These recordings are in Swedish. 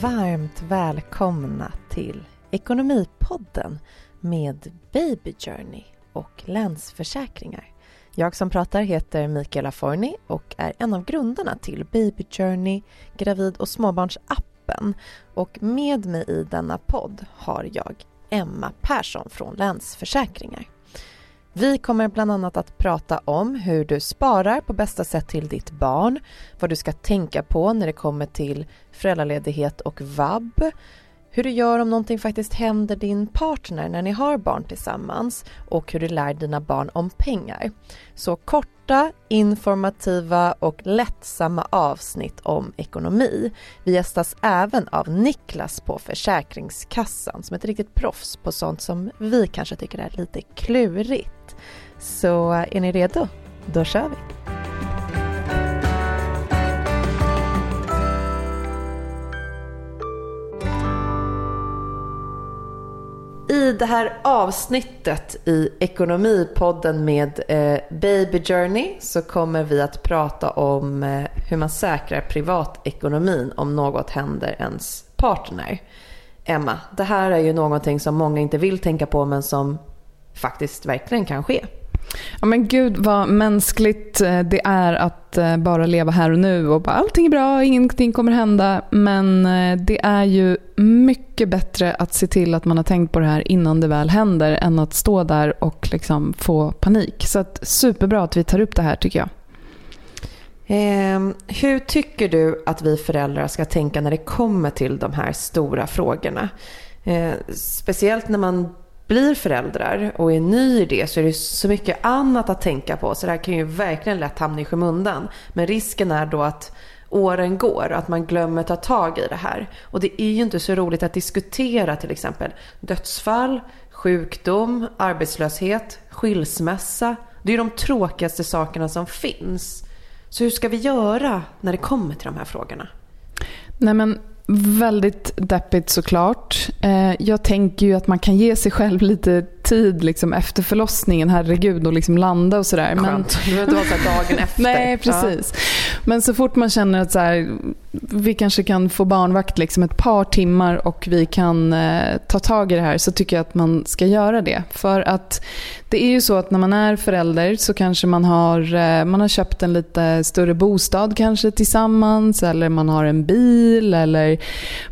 varmt välkomna till Ekonomipodden med Baby Journey och Länsförsäkringar. Jag som pratar heter Mikaela Forni och är en av grundarna till Baby Journey, gravid och småbarnsappen. Och med mig i denna podd har jag Emma Persson från Länsförsäkringar. Vi kommer bland annat att prata om hur du sparar på bästa sätt till ditt barn, vad du ska tänka på när det kommer till föräldraledighet och vab, hur du gör om någonting faktiskt händer din partner när ni har barn tillsammans och hur du lär dina barn om pengar. Så korta, informativa och lättsamma avsnitt om ekonomi. Vi gästas även av Niklas på Försäkringskassan som är ett riktigt proffs på sånt som vi kanske tycker är lite klurigt. Så är ni redo? Då kör vi! I det här avsnittet i Ekonomipodden med eh, Baby Journey så kommer vi att prata om eh, hur man säkrar privatekonomin om något händer ens partner. Emma, det här är ju någonting som många inte vill tänka på men som faktiskt verkligen kan ske. Ja men gud vad mänskligt eh, det är att eh, bara leva här och nu och bara allting är bra, ingenting kommer hända. Men eh, det är ju mycket bättre att se till att man har tänkt på det här innan det väl händer än att stå där och liksom få panik. Så att, superbra att vi tar upp det här tycker jag. Eh, hur tycker du att vi föräldrar ska tänka när det kommer till de här stora frågorna? Eh, speciellt när man blir föräldrar och är ny i det så är det så mycket annat att tänka på. Så det här kan ju verkligen lätt hamna i skymundan. Men risken är då att åren går och att man glömmer ta tag i det här. Och det är ju inte så roligt att diskutera till exempel dödsfall, sjukdom, arbetslöshet, skilsmässa. Det är ju de tråkigaste sakerna som finns. Så hur ska vi göra när det kommer till de här frågorna? Nej men Väldigt deppigt såklart. Eh, jag tänker ju att man kan ge sig själv lite tid liksom efter förlossningen, herregud, och liksom landa och sådär. Skönt. Men... Det behöver inte vara dagen efter. Nej, precis. Ja. Men så fort man känner att så här, vi kanske kan få barnvakt liksom ett par timmar och vi kan eh, ta tag i det här så tycker jag att man ska göra det. För att det är ju så att när man är förälder så kanske man har, eh, man har köpt en lite större bostad kanske tillsammans eller man har en bil eller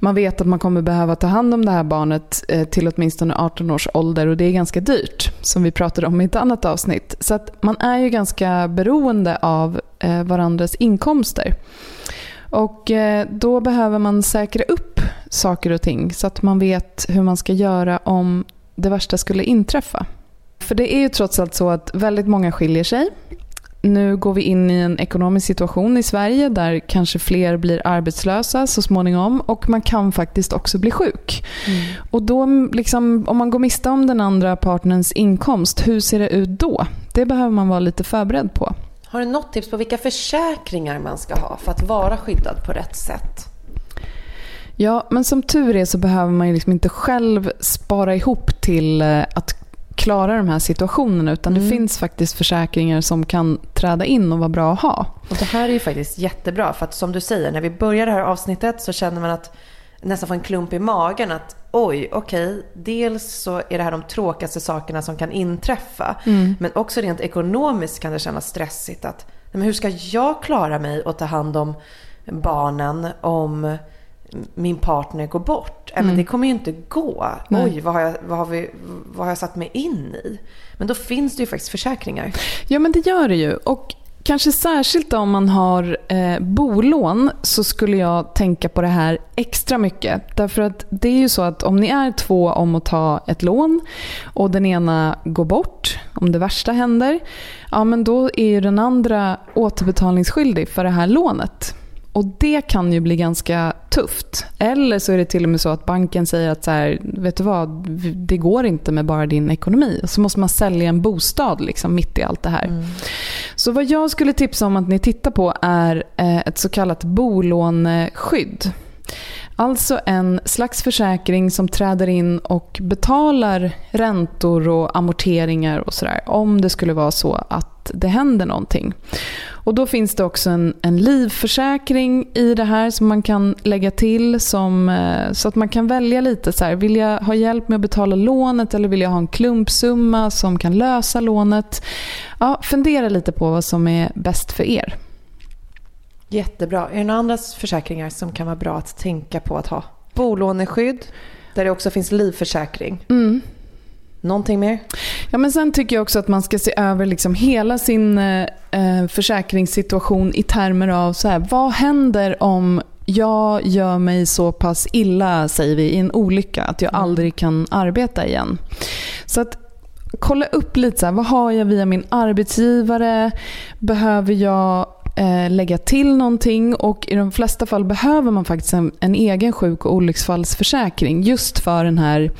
man vet att man kommer behöva ta hand om det här barnet eh, till åtminstone 18 års ålder och det är ganska dyrt som vi pratade om i ett annat avsnitt. Så att man är ju ganska beroende av eh, varandras inkomster. Och då behöver man säkra upp saker och ting så att man vet hur man ska göra om det värsta skulle inträffa. För det är ju trots allt så att väldigt många skiljer sig. Nu går vi in i en ekonomisk situation i Sverige där kanske fler blir arbetslösa så småningom och man kan faktiskt också bli sjuk. Mm. Och då, liksom, om man går miste om den andra partnerns inkomst, hur ser det ut då? Det behöver man vara lite förberedd på. Har du något tips på vilka försäkringar man ska ha för att vara skyddad på rätt sätt? Ja, men som tur är så behöver man ju liksom inte själv spara ihop till eh, att klara de här situationerna utan mm. det finns faktiskt försäkringar som kan träda in och vara bra att ha. Och det här är ju faktiskt jättebra för att som du säger, när vi börjar det här avsnittet så känner man att nästan får en klump i magen att oj, okej, okay, dels så är det här de tråkigaste sakerna som kan inträffa. Mm. Men också rent ekonomiskt kan det kännas stressigt att men hur ska jag klara mig och ta hand om barnen om min partner går bort. Mm. Men det kommer ju inte gå. Nej. Oj, vad har, jag, vad, har vi, vad har jag satt mig in i? Men då finns det ju faktiskt försäkringar. Ja, men det gör det ju. Och kanske särskilt om man har eh, bolån så skulle jag tänka på det här extra mycket. Därför att det är ju så att om ni är två om att ta ett lån och den ena går bort, om det värsta händer, ja men då är ju den andra återbetalningsskyldig för det här lånet. Och det kan ju bli ganska tufft. Eller så är det till och med så att banken säger att så här, vet du vad, det går inte med bara din ekonomi. Och så måste man sälja en bostad liksom, mitt i allt det här. Mm. Så vad jag skulle tipsa om att ni tittar på är eh, ett så kallat bolåneskydd. Alltså en slags försäkring som träder in och betalar räntor och amorteringar och sådär om det skulle vara så att det händer någonting. Och då finns det också en, en livförsäkring i det här som man kan lägga till som, eh, så att man kan välja lite så här, vill jag ha hjälp med att betala lånet eller vill jag ha en klumpsumma som kan lösa lånet? Ja, fundera lite på vad som är bäst för er. Jättebra. Är det några andra försäkringar som kan vara bra att tänka på att ha? Bolåneskydd, där det också finns livförsäkring. Mm. Någonting mer? Ja, men sen tycker jag också att man ska se över liksom hela sin eh, eh, försäkringssituation i termer av så här, vad händer om jag gör mig så pass illa, säger vi, i en olycka att jag mm. aldrig kan arbeta igen. Så att kolla upp lite så här, vad har jag via min arbetsgivare? Behöver jag eh, lägga till någonting och i de flesta fall behöver man faktiskt en, en egen sjuk och olycksfallsförsäkring just för den här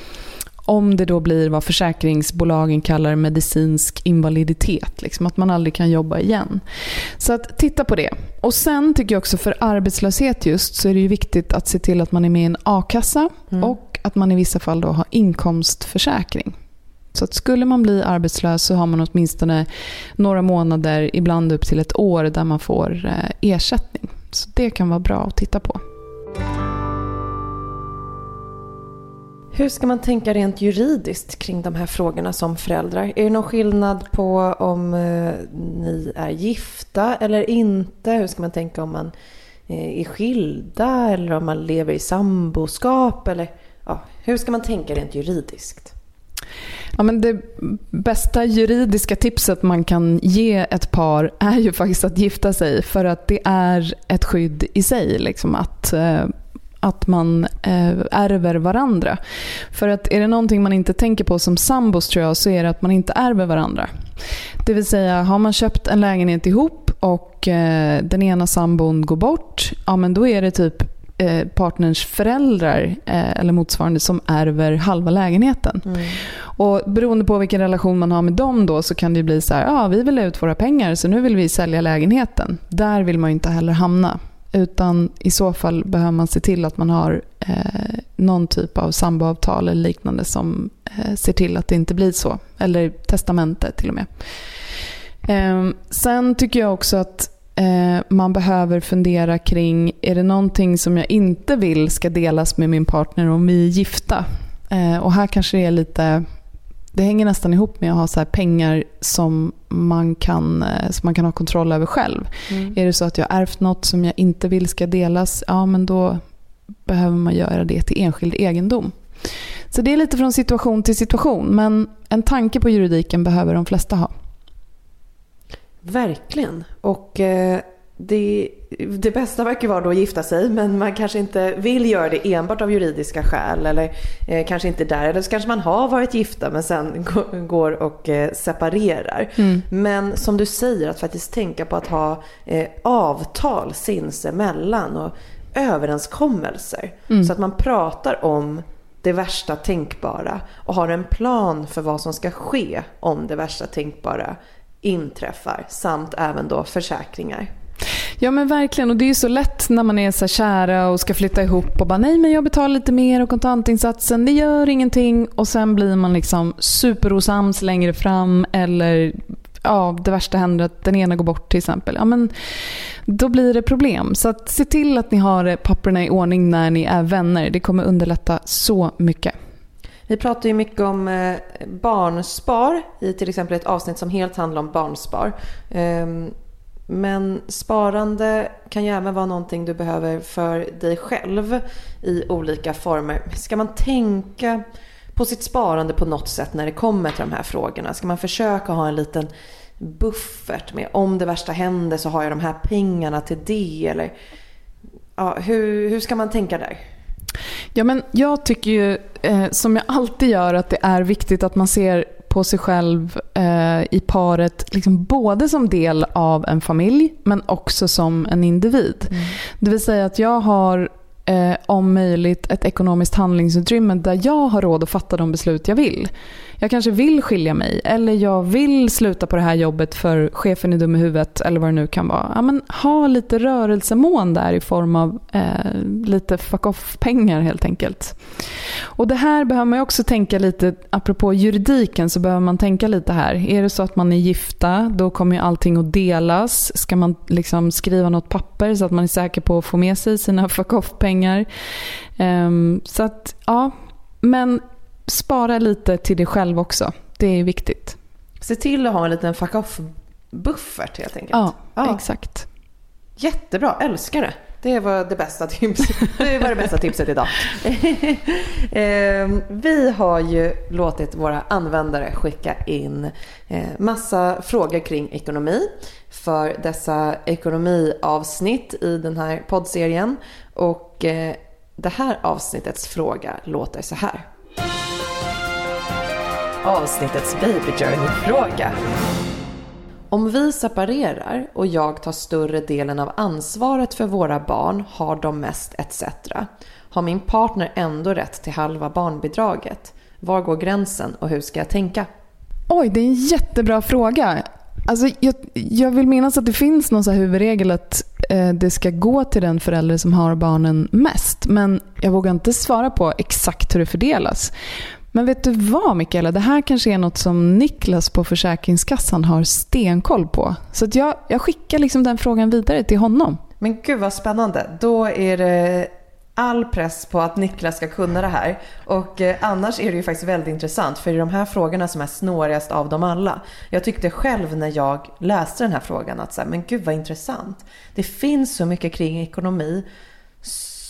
om det då blir vad försäkringsbolagen kallar medicinsk invaliditet. Liksom, att man aldrig kan jobba igen. Så att titta på det. Och Sen tycker jag också för arbetslöshet just så är det viktigt att se till att man är med i en a-kassa mm. och att man i vissa fall då har inkomstförsäkring. Så att skulle man bli arbetslös så har man åtminstone några månader, ibland upp till ett år, där man får eh, ersättning. Så det kan vara bra att titta på. Hur ska man tänka rent juridiskt kring de här frågorna som föräldrar? Är det någon skillnad på om eh, ni är gifta eller inte? Hur ska man tänka om man eh, är skilda eller om man lever i samboskap? Eller, ja, hur ska man tänka rent juridiskt? Ja, men det bästa juridiska tipset man kan ge ett par är ju faktiskt att gifta sig för att det är ett skydd i sig. Liksom, att eh, att man eh, ärver varandra. För att är det någonting man inte tänker på som sambos tror jag så är det att man inte ärver varandra. Det vill säga har man köpt en lägenhet ihop och eh, den ena sambon går bort, ja men då är det typ eh, partners föräldrar eller motsvarande som ärver halva lägenheten. Mm. Och Beroende på vilken relation man har med dem då så kan det bli så här, ja vi vill ha ut våra pengar så nu vill vi sälja lägenheten. Där vill man inte heller hamna. Utan i så fall behöver man se till att man har eh, någon typ av samboavtal eller liknande som eh, ser till att det inte blir så. Eller testamente till och med. Eh, sen tycker jag också att eh, man behöver fundera kring, är det någonting som jag inte vill ska delas med min partner om vi är gifta? Eh, och här kanske det är lite det hänger nästan ihop med att ha så pengar som man, kan, eh, som man kan ha kontroll över själv. Mm. Är det så att jag ärvt något som jag inte vill ska delas, ja men då behöver man göra det till enskild egendom. Så det är lite från situation till situation, men en tanke på juridiken behöver de flesta ha. Verkligen. Och eh, det, det bästa verkar vara då att gifta sig men man kanske inte vill göra det enbart av juridiska skäl eller eh, kanske inte där. Eller så kanske man har varit gifta men sen går och eh, separerar. Mm. Men som du säger att faktiskt tänka på att ha eh, avtal sinsemellan och överenskommelser. Mm. Så att man pratar om det värsta tänkbara och har en plan för vad som ska ske om det värsta tänkbara inträffar samt även då försäkringar. Ja men verkligen och det är ju så lätt när man är så kära och ska flytta ihop och bara nej men jag betalar lite mer och kontantinsatsen det gör ingenting och sen blir man liksom superosams längre fram eller ja, det värsta händer att den ena går bort till exempel. Ja, men då blir det problem. Så att se till att ni har papperna i ordning när ni är vänner. Det kommer underlätta så mycket. Vi pratar ju mycket om eh, barnspar i till exempel ett avsnitt som helt handlar om barnspar. Ehm, men sparande kan ju även vara någonting du behöver för dig själv i olika former. Ska man tänka på sitt sparande på något sätt när det kommer till de här frågorna? Ska man försöka ha en liten buffert med om det värsta händer så har jag de här pengarna till det? Eller, ja, hur, hur ska man tänka där? Ja, men jag tycker ju, eh, som jag alltid gör, att det är viktigt att man ser på sig själv eh, i paret liksom både som del av en familj men också som en individ. Mm. Det vill säga att jag har eh, om möjligt ett ekonomiskt handlingsutrymme där jag har råd att fatta de beslut jag vill. Jag kanske vill skilja mig eller jag vill sluta på det här jobbet för chefen är dum i huvudet eller vad det nu kan vara. Ja, men ha lite rörelsemån där i form av eh, lite fuck off-pengar helt enkelt. Och det här behöver man också tänka lite, apropå juridiken så behöver man tänka lite här. Är det så att man är gifta då kommer ju allting att delas. Ska man liksom skriva något papper så att man är säker på att få med sig sina fuck off-pengar. Eh, så att, ja. Men spara lite till dig själv också. Det är viktigt. Se till att ha en liten fuck off-buffert helt enkelt. Ja, ja, exakt. Jättebra, älskar det. Det var det bästa tipset. Det var det bästa tipset idag. Ehm, vi har ju låtit våra användare skicka in eh, massa frågor kring ekonomi för dessa ekonomiavsnitt i den här poddserien. Och eh, det här avsnittets fråga låter så här avsnittets Baby Journey-fråga. Om vi separerar och jag tar större delen av ansvaret för våra barn, har de mest etc. Har min partner ändå rätt till halva barnbidraget? Var går gränsen och hur ska jag tänka? Oj, det är en jättebra fråga. Alltså, jag, jag vill minnas att det finns någon så huvudregel att eh, det ska gå till den förälder som har barnen mest. Men jag vågar inte svara på exakt hur det fördelas. Men vet du vad Mikaela, det här kanske är något som Niklas på Försäkringskassan har stenkoll på. Så jag, jag skickar liksom den frågan vidare till honom. Men gud vad spännande. Då är det all press på att Niklas ska kunna det här. Och eh, annars är det ju faktiskt väldigt intressant för det är de här frågorna som är snårigast av dem alla. Jag tyckte själv när jag läste den här frågan att så här, men gud vad intressant. Det finns så mycket kring ekonomi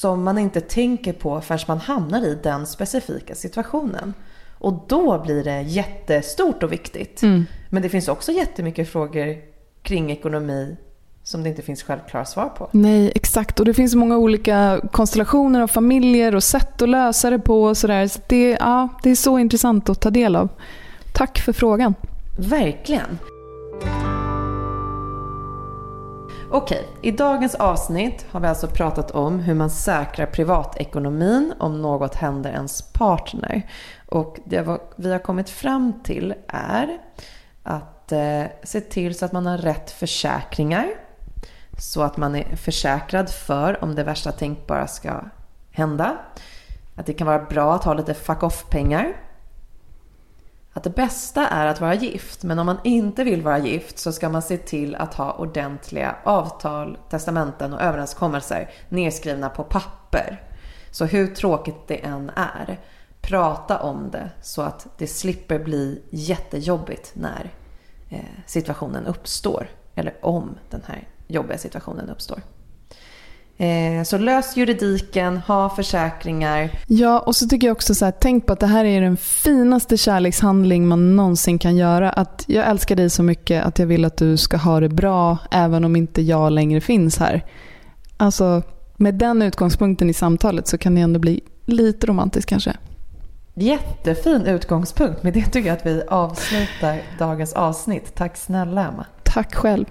som man inte tänker på förrän man hamnar i den specifika situationen. Och då blir det jättestort och viktigt. Mm. Men det finns också jättemycket frågor kring ekonomi som det inte finns självklara svar på. Nej, exakt. Och det finns många olika konstellationer av familjer och sätt att lösa det på. Och sådär. Så det, ja, det är så intressant att ta del av. Tack för frågan. Verkligen. Okej, i dagens avsnitt har vi alltså pratat om hur man säkrar privatekonomin om något händer ens partner. Och det vi har kommit fram till är att eh, se till så att man har rätt försäkringar. Så att man är försäkrad för om det värsta tänkbara ska hända. Att det kan vara bra att ha lite fuck off-pengar att det bästa är att vara gift. Men om man inte vill vara gift så ska man se till att ha ordentliga avtal, testamenten och överenskommelser nedskrivna på papper. Så hur tråkigt det än är, prata om det så att det slipper bli jättejobbigt när eh, situationen uppstår. Eller om den här jobbiga situationen uppstår. Eh, så lös juridiken, ha försäkringar. Ja, och så tycker jag också så här, tänk på att det här är den finaste kärlekshandling man någonsin kan göra. Att jag älskar dig så mycket att jag vill att du ska ha det bra även om inte jag längre finns här. Alltså, med den utgångspunkten i samtalet så kan det ändå bli lite romantiskt kanske. Jättefin utgångspunkt. Med det tycker jag att vi avslutar dagens avsnitt. Tack snälla Emma. Tack själv.